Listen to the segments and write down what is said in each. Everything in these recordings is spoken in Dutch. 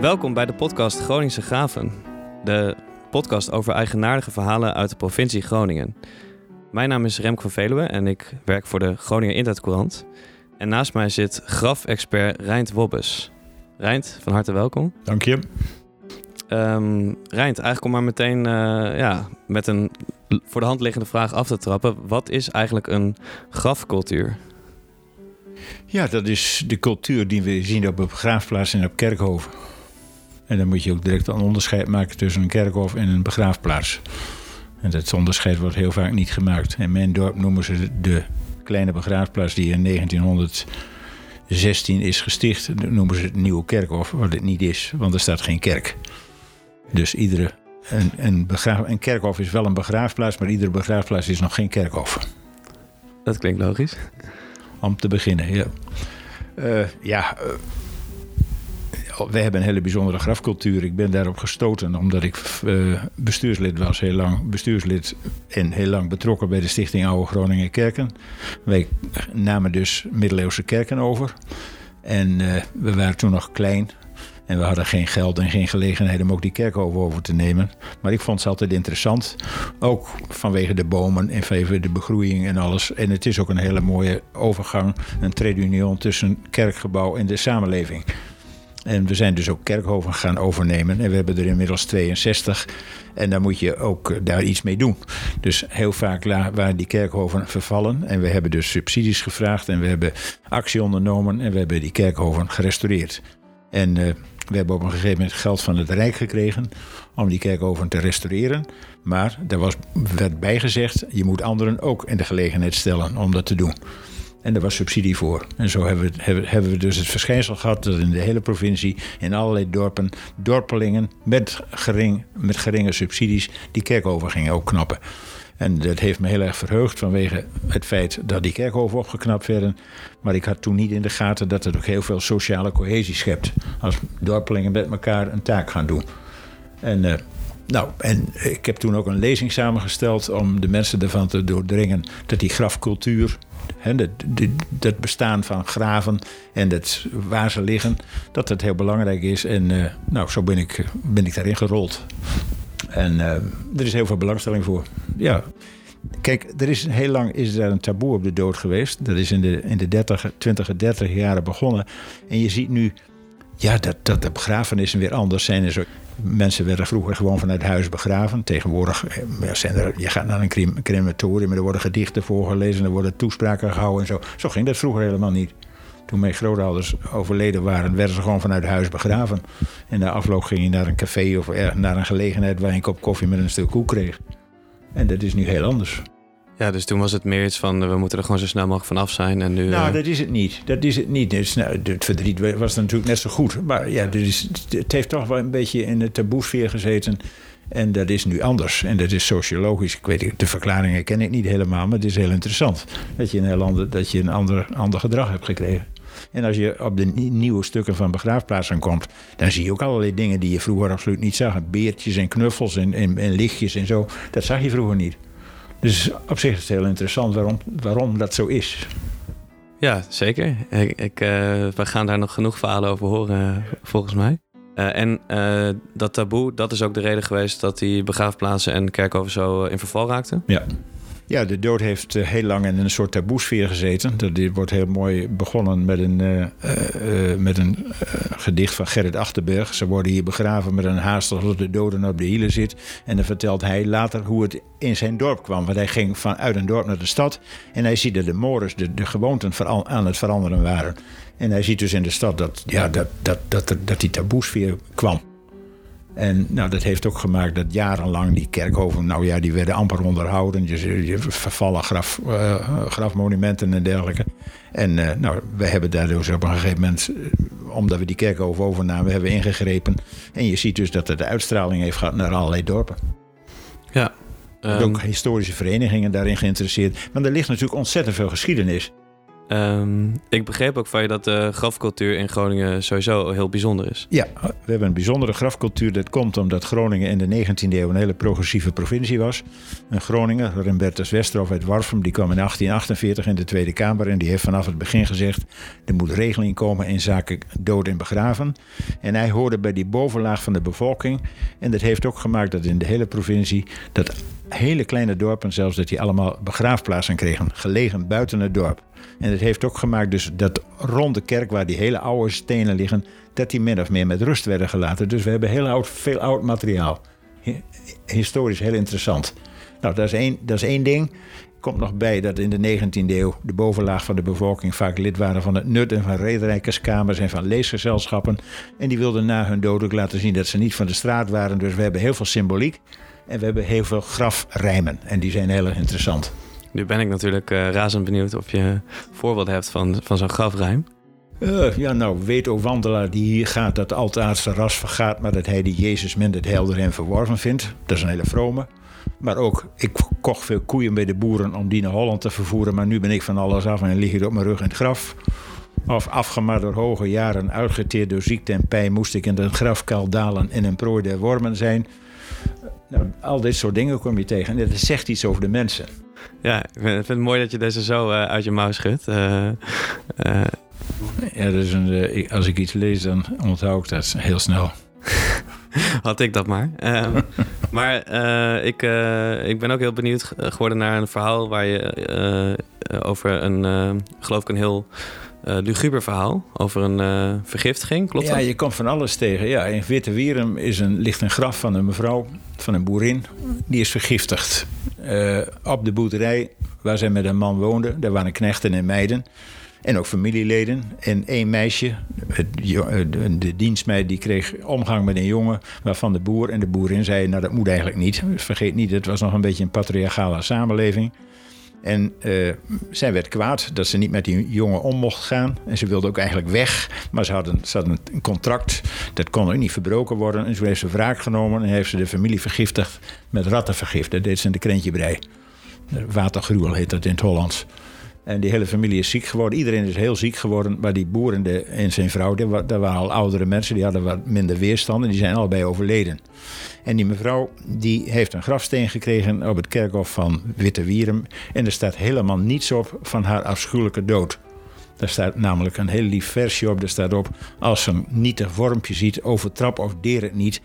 Welkom bij de podcast Groningse Graven. De podcast over eigenaardige verhalen uit de provincie Groningen. Mijn naam is Remco van Veluwe en ik werk voor de Groninger Internetcourant. En naast mij zit grafexpert Rijnt Wobbes. Rijnt, van harte welkom. Dank je. Um, Rijnt, eigenlijk om maar meteen uh, ja, met een voor de hand liggende vraag af te trappen. Wat is eigenlijk een grafcultuur? Ja, dat is de cultuur die we zien op begraafplaatsen en op kerkhoven. En dan moet je ook direct een onderscheid maken tussen een kerkhof en een begraafplaats. En dat onderscheid wordt heel vaak niet gemaakt. In mijn dorp noemen ze de kleine begraafplaats die in 1916 is gesticht, noemen ze het Nieuwe Kerkhof, wat het niet is, want er staat geen kerk. Dus iedere, een, een, begraaf, een kerkhof is wel een begraafplaats, maar iedere begraafplaats is nog geen kerkhof. Dat klinkt logisch. Om te beginnen, ja. Uh, ja, uh, wij hebben een hele bijzondere grafcultuur. Ik ben daarop gestoten omdat ik uh, bestuurslid was, heel lang bestuurslid en heel lang betrokken bij de Stichting Oude Groningen Kerken. Wij namen dus middeleeuwse kerken over. En uh, we waren toen nog klein. En we hadden geen geld en geen gelegenheid om ook die kerk over te nemen. Maar ik vond ze altijd interessant. Ook vanwege de bomen en vanwege de begroeiing en alles. En het is ook een hele mooie overgang, een trade tussen kerkgebouw en de samenleving. En we zijn dus ook kerkhoven gaan overnemen. En we hebben er inmiddels 62. En daar moet je ook eh, daar iets mee doen. Dus heel vaak waren die kerkhoven vervallen. En we hebben dus subsidies gevraagd. En we hebben actie ondernomen. En we hebben die kerkhoven gerestaureerd. En uh, we hebben op een gegeven moment geld van het Rijk gekregen om die kerkhoven te restaureren. Maar er was, werd bijgezegd, je moet anderen ook in de gelegenheid stellen om dat te doen. En daar was subsidie voor. En zo hebben we, hebben, hebben we dus het verschijnsel gehad dat in de hele provincie, in allerlei dorpen, dorpelingen met, gering, met geringe subsidies die kerkhoven gingen opknappen. En dat heeft me heel erg verheugd vanwege het feit dat die kerkhoven opgeknapt werden. Maar ik had toen niet in de gaten dat het ook heel veel sociale cohesie schept. Als dorpelingen met elkaar een taak gaan doen. En, uh, nou, en ik heb toen ook een lezing samengesteld om de mensen ervan te doordringen dat die grafcultuur He, dat, bestaan van graven en dat, waar ze liggen, dat dat heel belangrijk is. En uh, nou, zo ben ik, ben ik daarin gerold. En uh, er is heel veel belangstelling voor. Ja. Kijk, er is heel lang is er een taboe op de dood geweest. Dat is in de, in de 30, 20 en 30 jaren begonnen. En je ziet nu ja, dat, dat de begrafenissen weer anders zijn. En zo. Mensen werden vroeger gewoon vanuit huis begraven. Tegenwoordig eh, zijn er, je gaat naar een crematorium, er worden gedichten voorgelezen, er worden toespraken gehouden en zo. Zo ging dat vroeger helemaal niet. Toen mijn grootouders overleden waren, werden ze gewoon vanuit huis begraven. En na afloop ging je naar een café of naar een gelegenheid waar je een kop koffie met een stuk koek kreeg. En dat is nu heel anders. Ja, dus toen was het meer iets van we moeten er gewoon zo snel mogelijk vanaf zijn. En nu, nou, uh... dat is het niet. Dat is het niet. Dus, nou, het verdriet was natuurlijk net zo goed. Maar ja, dus, het heeft toch wel een beetje in de taboesfeer gezeten. En dat is nu anders. En dat is sociologisch. Ik weet de verklaringen ken ik niet helemaal, maar het is heel interessant. Dat je een heel ander, dat je een ander, ander gedrag hebt gekregen. En als je op de nieuwe stukken van begraafplaatsen komt, dan zie je ook allerlei dingen die je vroeger absoluut niet zag. Beertjes en knuffels en, en, en lichtjes en zo. Dat zag je vroeger niet. Dus op zich is het heel interessant waarom, waarom dat zo is. Ja, zeker. Ik, ik uh, we gaan daar nog genoeg verhalen over horen, volgens mij. Uh, en uh, dat taboe, dat is ook de reden geweest dat die begraafplaatsen en kerkhoven zo in verval raakten? Ja. Ja, de dood heeft uh, heel lang in een soort taboesfeer gezeten. Dat dit wordt heel mooi begonnen met een, uh, uh, met een gedicht van Gerrit Achterberg. Ze worden hier begraven met een haast tot de doden op de hielen zit. En dan vertelt hij later hoe het in zijn dorp kwam. Want hij ging vanuit een dorp naar de stad. En hij ziet dat de mores, de, de gewoonten aan het veranderen waren. En hij ziet dus in de stad dat, ja, dat, dat, dat, dat die taboesfeer kwam. En nou, dat heeft ook gemaakt dat jarenlang die kerkhoven, nou ja, die werden amper onderhouden. Je, je vervallen graf, uh, grafmonumenten en dergelijke. En uh, nou, we hebben daar dus op een gegeven moment, uh, omdat we die kerkhoven overnamen, hebben we ingegrepen. En je ziet dus dat het de uitstraling heeft gehad naar allerlei dorpen. Ja. Um... Ook historische verenigingen daarin geïnteresseerd. Want er ligt natuurlijk ontzettend veel geschiedenis. Ehm, ik begreep ook van je dat de grafcultuur in Groningen sowieso heel bijzonder is. Ja, we hebben een bijzondere grafcultuur. Dat komt omdat Groningen in de 19e eeuw een hele progressieve provincie was. Een Groninger, Rembertus Westerhof uit Warfum, die kwam in 1848 in de Tweede Kamer en die heeft vanaf het begin gezegd: er moet regeling komen in zaken dood en begraven. En hij hoorde bij die bovenlaag van de bevolking. En dat heeft ook gemaakt dat in de hele provincie dat hele kleine dorpen zelfs dat die allemaal begraafplaatsen kregen, gelegen buiten het dorp. En het heeft ook gemaakt dus dat rond de kerk, waar die hele oude stenen liggen, dat die min of meer met rust werden gelaten. Dus we hebben heel oud, veel oud materiaal. Historisch heel interessant. Nou, dat is één, dat is één ding. Komt nog bij dat in de 19e eeuw de bovenlaag van de bevolking vaak lid waren van het nut en van rederijkerskamers en van leesgezelschappen. En die wilden na hun dood ook laten zien dat ze niet van de straat waren. Dus we hebben heel veel symboliek en we hebben heel veel grafrijmen. En die zijn heel erg interessant. Nu ben ik natuurlijk uh, razend benieuwd of je voorbeeld hebt van, van zo'n grafrijm. Uh, ja, nou, weet o wandelaar die hier gaat dat al het aardse ras vergaat, maar dat hij die Jezus minder het helder en verworven vindt. Dat is een hele vrome. Maar ook, ik kocht veel koeien bij de boeren om die naar Holland te vervoeren, maar nu ben ik van alles af en lig ik op mijn rug in het graf. Of afgemaakt door hoge jaren, uitgeteerd door ziekte en pijn, moest ik in de grafkuil dalen en een prooi der wormen zijn. Nou, al dit soort dingen kom je tegen en dat zegt iets over de mensen. Ja, ik vind, het mooi dat je deze zo uh, uit je mouw schudt. Uh, uh. Ja, een, als ik iets lees, dan onthoud ik dat heel snel. Had ik dat maar. Ehm, maar ik, ik ben ook heel benieuwd geworden naar een verhaal waar je over een, geloof ik, een heel luguber verhaal over een uh, vergiftiging, klopt ja, dat? Ja, je komt van alles tegen. Ja, in Witte Wierum is een, ligt een graf van een mevrouw, van een boerin. Die is vergiftigd. Uh, op de boerderij waar zij met een man woonde, daar waren knechten en meiden. En ook familieleden. En één meisje, de, de dienstmeid, die kreeg omgang met een jongen... waarvan de boer en de boerin zeiden, nou dat moet eigenlijk niet. Vergeet niet, het was nog een beetje een patriarchale samenleving... En uh, zij werd kwaad dat ze niet met die jongen om mocht gaan. En ze wilde ook eigenlijk weg. Maar ze hadden, een contract. Dat kon ook niet verbroken worden. En toen heeft ze wraak genomen en heeft ze de familie vergiftigd met rattenvergif. Dat deed ze in de krentjebrei. Watergruwel heet dat in het Hollands. En die hele familie is ziek geworden. Iedereen is heel ziek geworden. Maar die boer en, de, en zijn vrouw, dat waren al oudere mensen. Die hadden wat minder weerstand. En die zijn allebei overleden. En die mevrouw die heeft een grafsteen gekregen op het kerkhof van Witte Wierum. En er staat helemaal niets op van haar afschuwelijke dood. Daar staat namelijk een heel lief versje op. Daar staat op: Als ze een nietig wormpje ziet, overtrap of deer het niet.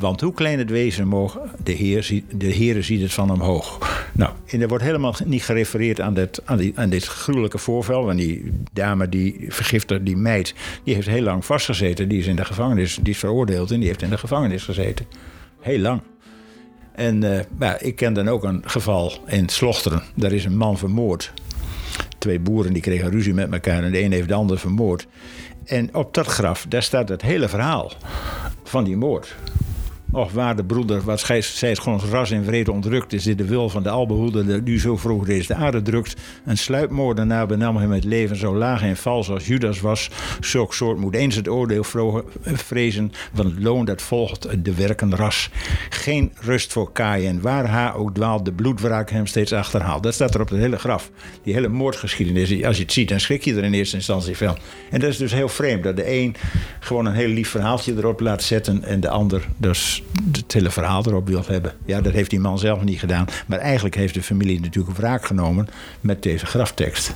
Want hoe klein het wezen mogen, de Heer, ziet, de Heer ziet het van omhoog. Nou, en er wordt helemaal niet gerefereerd aan dit, aan, die, aan dit gruwelijke voorval. Want die dame, die vergiftigde, die meid, die heeft heel lang vastgezeten. Die is in de gevangenis, die is veroordeeld en die heeft in de gevangenis gezeten. Heel lang. En uh, ik ken dan ook een geval in Slochteren. Daar is een man vermoord. Twee boeren die kregen ruzie met elkaar en de een heeft de ander vermoord. En op dat graf, daar staat het hele verhaal van die moord. Och, waarde broeder, wat zij is gewoon ras en vrede ontrukt. Is dit de wil van de albehoede die zo vroeg deze aarde drukt? Een sluipmoordenaar benam hem het leven zo laag en vals als Judas was. Zulk soort moet eens het oordeel vrezen van het loon dat volgt de werken ras. Geen rust voor kaaien, waar haar ook dwaalt, de bloedwraak hem steeds achterhaalt. Dat staat er op het hele graf. Die hele moordgeschiedenis, als je het ziet, dan schrik je er in eerste instantie van. En dat is dus heel vreemd, dat de een gewoon een heel lief verhaaltje erop laat zetten en de ander dus het hele verhaal erop wil hebben. Ja, dat heeft die man zelf niet gedaan. Maar eigenlijk heeft de familie natuurlijk wraak genomen met deze graftekst.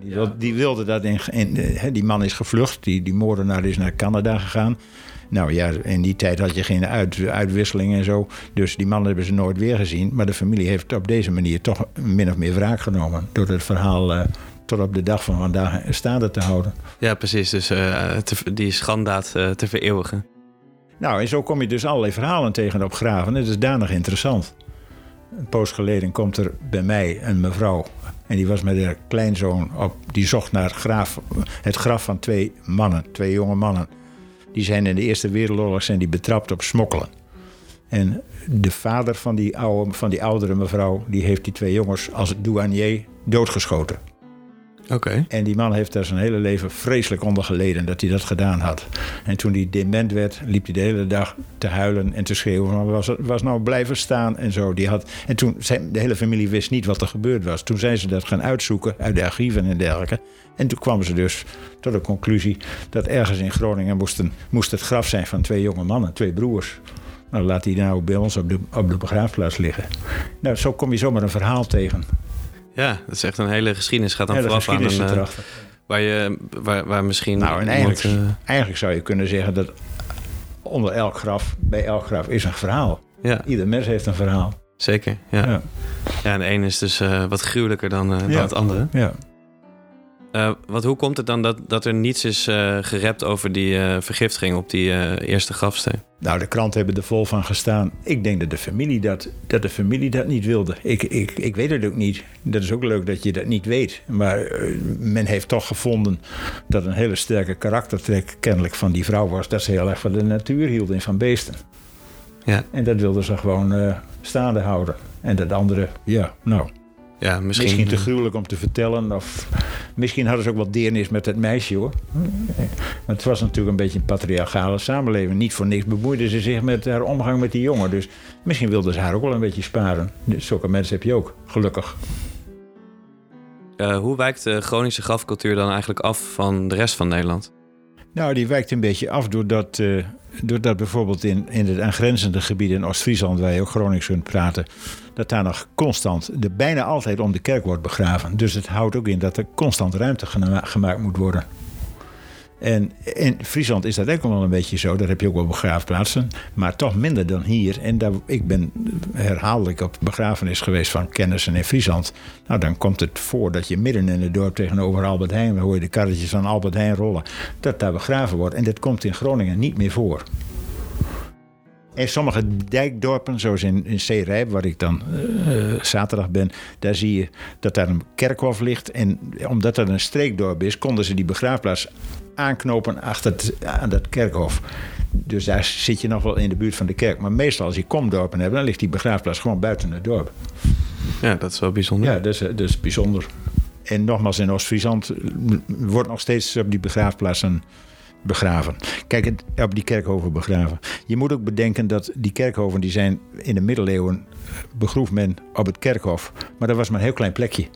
Die, wilde, die wilde dat in, in, die man is gevlucht, die, die moordenaar is naar Canada gegaan. Nou ja, in die tijd had je geen uit, uitwisseling en zo. Dus die mannen hebben ze nooit weer gezien. Maar de familie heeft op deze manier toch min of meer wraak genomen. Door het verhaal uh, tot op de dag van vandaag staande te houden. Ja, precies. Dus uh, te, die schandaad uh, te vereeuwigen. Nou, en zo kom je dus allerlei verhalen tegen op graven. Het is danig interessant. Een poos geleden komt er bij mij een mevrouw. En die was met haar kleinzoon op. Die zocht naar het graf, het graf van twee mannen, twee jonge mannen. Die zijn in de Eerste Wereldoorlog zijn die betrapt op smokkelen. En de vader van die, oude, van die oudere mevrouw, die heeft die twee jongens als douanier doodgeschoten. En die man heeft daar zijn hele leven vreselijk onder geleden dat hij dat gedaan had. En toen hij dement werd, liep hij de hele dag te huilen en te schreeuwen. Maar was, was nou blijven staan en zo. Die had, en toen, zijn, de hele familie wist niet wat er gebeurd was. Toen zijn ze dat gaan uitzoeken uit de archieven en dergelijke. En toen kwamen ze dus tot de conclusie dat ergens in Groningen moesten, moest het graf zijn van twee jonge mannen, twee broers. Nou, laat die nou bij ons op de, op de begraafplaats liggen. Nou, zo kom je zomaar een verhaal tegen. Ja, dat is echt een hele geschiedenis. Gaat dan Hele vooraf aan een, eh, waar, je, waar, waar misschien Nou, eh, eigenlijk zou je kunnen zeggen dat onder elk graf, bij elk graf is een verhaal. ja, Ieder mens heeft een verhaal. zeker. Ja. Ja. Ja. en de ene is dus eh, wat gruwelijker dan, dan het andere. ja. Eh, wat, hoe komt het dan dat, dat er niets is eh gerept over die eh, vergiftiging op die eerste grafsteen? Nou, de kranten hebben er vol van gestaan. Ik denk dat de familie dat, dat, de familie dat niet wilde. Ik, ik, ik weet het ook niet. Dat is ook leuk dat je dat niet weet. Maar men heeft toch gevonden dat een hele sterke karaktertrek kennelijk van die vrouw was. Dat ze heel erg van de natuur hield en van beesten. Ja, En dat wilden ze gewoon staande houden. En dat andere, ja, nou, ja misschien, Misschien te gruwelijk om te vertellen. Of misschien hadden ze ook wat deernis met het meisje hoor. Maar het was natuurlijk een beetje een patriarchale samenleving. Niet voor niks bemoeide ze zich met haar omgang met die jongen. Dus misschien wilden ze haar ook wel een beetje sparen. Dus zulke mensen heb je ook, gelukkig. Eh, hoe wijkt de Groningse grafcultuur dan eigenlijk af van de rest van Nederland? Nou, die wijkt een beetje af doordat, eh, doordat bijvoorbeeld in, in het aangrenzende gebied in Oost-Friesland, waar je ook Gronings kunt praten, dat daar nog constant, de, bijna altijd om de kerk wordt begraven. Dus het houdt ook in dat er constant ruimte gema- gemaakt moet worden. En in Friesland is dat ook wel een beetje zo. Daar heb je ook wel begraafplaatsen. Maar toch minder dan hier. En daar, ik ben herhaaldelijk op begrafenis geweest van kennissen in Friesland. Nou, dan komt het voor dat je midden in het dorp tegenover Albert Heijn... hoor je de karretjes van Albert Heijn rollen. Dat daar begraven wordt. En dat komt in Groningen niet meer voor. In sommige dijkdorpen, zoals in, in Zeerijp, waar ik dan eh, zaterdag ben, daar zie je dat daar een kerkhof ligt. En omdat dat een streekdorp is, konden ze die begraafplaats aanknopen achter het, aan dat kerkhof. Dus daar zit je nog wel in de buurt van de kerk. Maar meestal als je komdorpen hebt, dan ligt die begraafplaats gewoon buiten het dorp. Ja, dat is wel bijzonder. Ja, dat is, dat is bijzonder. En nogmaals, in Oost-Friesland wordt nog steeds op die begraafplaatsen begraven. Kijk, op die kerkhoven begraven. Je moet ook bedenken dat die kerkhoven die zijn in de middeleeuwen begroef men op het kerkhof. Maar dat was maar een heel klein plekje.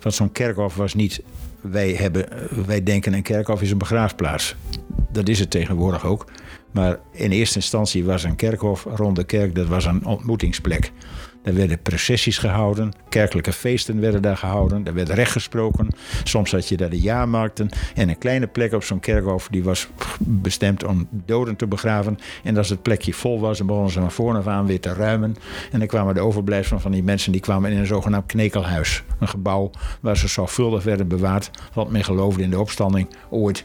Want zo'n kerkhof was niet. Wij, hebben, wij denken een kerkhof is een begraafplaats. Dat is het tegenwoordig ook. Maar in eerste instantie was een kerkhof rond de kerk, dat was een ontmoetingsplek. Daar werden processies gehouden, kerkelijke feesten werden daar gehouden, daar werd recht gesproken. Soms had je daar de jaarmarkten en een kleine plek op zo'n kerkhof die was bestemd om doden te begraven. En als het plekje vol was, dan begonnen ze van voren af aan weer te ruimen. En dan kwamen de overblijfselen van die mensen die kwamen in een zogenaamd knekelhuis. Een gebouw waar ze zorgvuldig werden bewaard, want men geloofde in de opstanding ooit.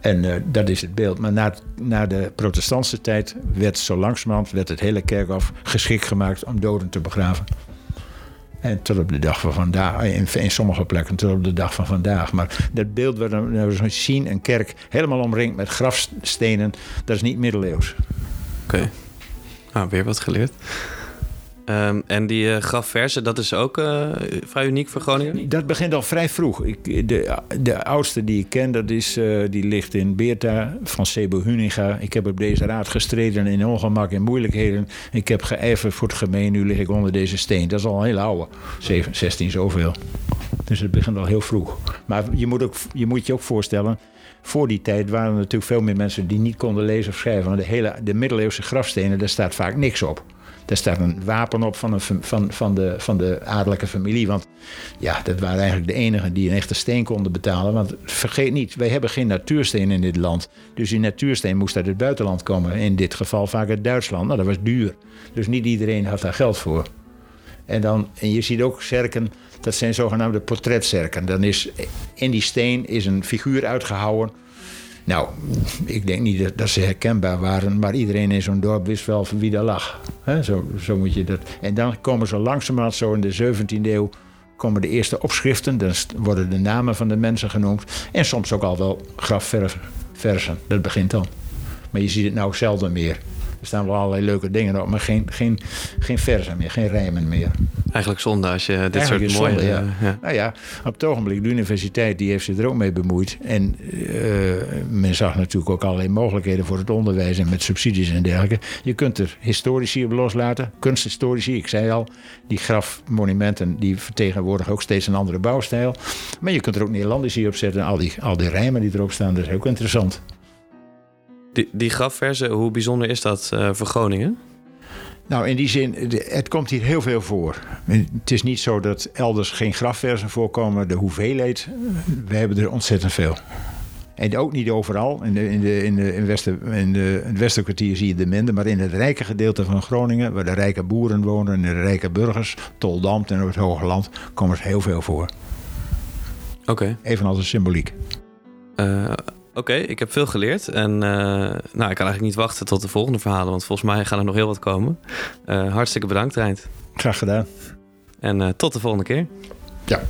En eh, dat is het beeld. Maar na, na de protestantse tijd werd zo langzamerhand werd het hele kerkhof geschikt gemaakt om doden te begraven. En tot op de dag van vandaag, in, in sommige plekken tot op de dag van vandaag. Maar dat beeld waar we nou zo zien, een kerk helemaal omringd met grafstenen, dat is niet middeleeuws. Oké. Nou, weer wat geleerd. Ehm, en die uh, grafversen, dat is ook uh, vrij uniek voor Groningen? Dat begint al vrij vroeg. Ik, de, de oudste die ik ken, dat is, uh, die ligt in Beerta van Sebo Huninga. Ik heb op deze raad gestreden in ongemak en moeilijkheden. Ik heb geijverd voor het gemeen. Nu lig ik onder deze steen. Dat is al een hele oude. 7, 16 zoveel. Dus het begint al heel vroeg. Maar je moet, ook, je moet je ook voorstellen... Voor die tijd waren er natuurlijk veel meer mensen die niet konden lezen of schrijven. De, hele, de middeleeuwse grafstenen, daar staat vaak niks op. Daar staat een wapen op van, een, van, van, de, van de adellijke familie. Want ja, dat waren eigenlijk de enigen die een echte steen konden betalen. Want vergeet niet, wij hebben geen natuursteen in dit land. Dus die natuursteen moest uit het buitenland komen. In dit geval vaak uit Duitsland. Nou, dat was duur. Dus niet iedereen had daar geld voor. En, dan, en je ziet ook zerken, dat zijn zogenaamde portretzerken. Dan is in die steen is een figuur uitgehouwen. Nou, ik denk niet dat ze herkenbaar waren, maar iedereen in zo'n dorp wist wel wie daar lag. Zo, zo moet je dat. En dan komen ze langzamerhand, zo in de 17e eeuw, komen de eerste opschriften. Dan worden de namen van de mensen genoemd. En soms ook al wel grafversen. Dat begint dan. Maar je ziet het nou zelden meer. Er staan wel allerlei leuke dingen op, maar geen, geen, geen verzen meer, geen rijmen meer. Eigenlijk zonde als je dit Eigenlijk soort mooie... zonde, ja. Nou ja, op het ogenblik, de universiteit die heeft zich er ook mee bemoeid. En eh, men zag natuurlijk ook allerlei mogelijkheden voor het onderwijs en met subsidies en dergelijke. Je kunt er historici op loslaten, kunsthistorici. Ik zei al, die grafmonumenten die vertegenwoordigen ook steeds een andere bouwstijl. Maar je kunt er ook Nederlandici op zetten. Al die, al die rijmen die erop staan, dat is ook interessant. Die, die grafverzen, hoe bijzonder is dat eh, voor Groningen? Nou, in die zin, het komt hier heel veel voor. Het is niet zo dat elders geen grafversen voorkomen. De hoeveelheid, we hebben er ontzettend veel. En ook niet overal. In, de, in, de, in, de, in, Westen, in, de, in het Westenkwartier zie je de minder. Maar in het rijke gedeelte van Groningen, waar de rijke boeren wonen en de rijke burgers, Toldamt en op het Hoge Land, komen er heel veel voor. Oké. Evenals de symboliek. Eh, Oké, ik heb veel geleerd. En eh, nou, ik kan eigenlijk niet wachten tot de volgende verhalen. Want volgens mij gaan er nog heel wat komen. Eh, hartstikke bedankt, Rijnt. Graag gedaan. En eh, tot de volgende keer. Ja.